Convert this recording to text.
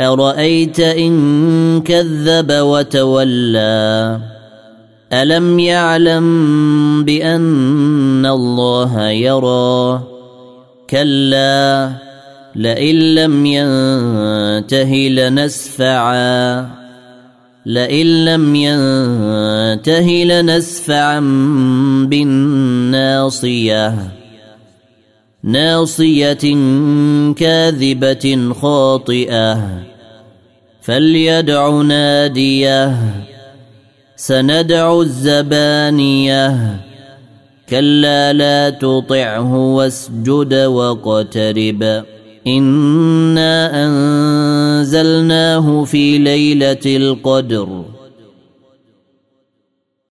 أرأيت إن كذب وتولى؟ ألم يعلم بأن الله يرى؟ كلا لئن لم ينته لنسفعا. لئن لم ينته لنسفعا بالناصية. ناصية كاذبة خاطئة. فليدع ناديه سندع الزبانيه. كلا لا تطعه واسجد واقترب. إنا أنزلناه في ليلة القدر.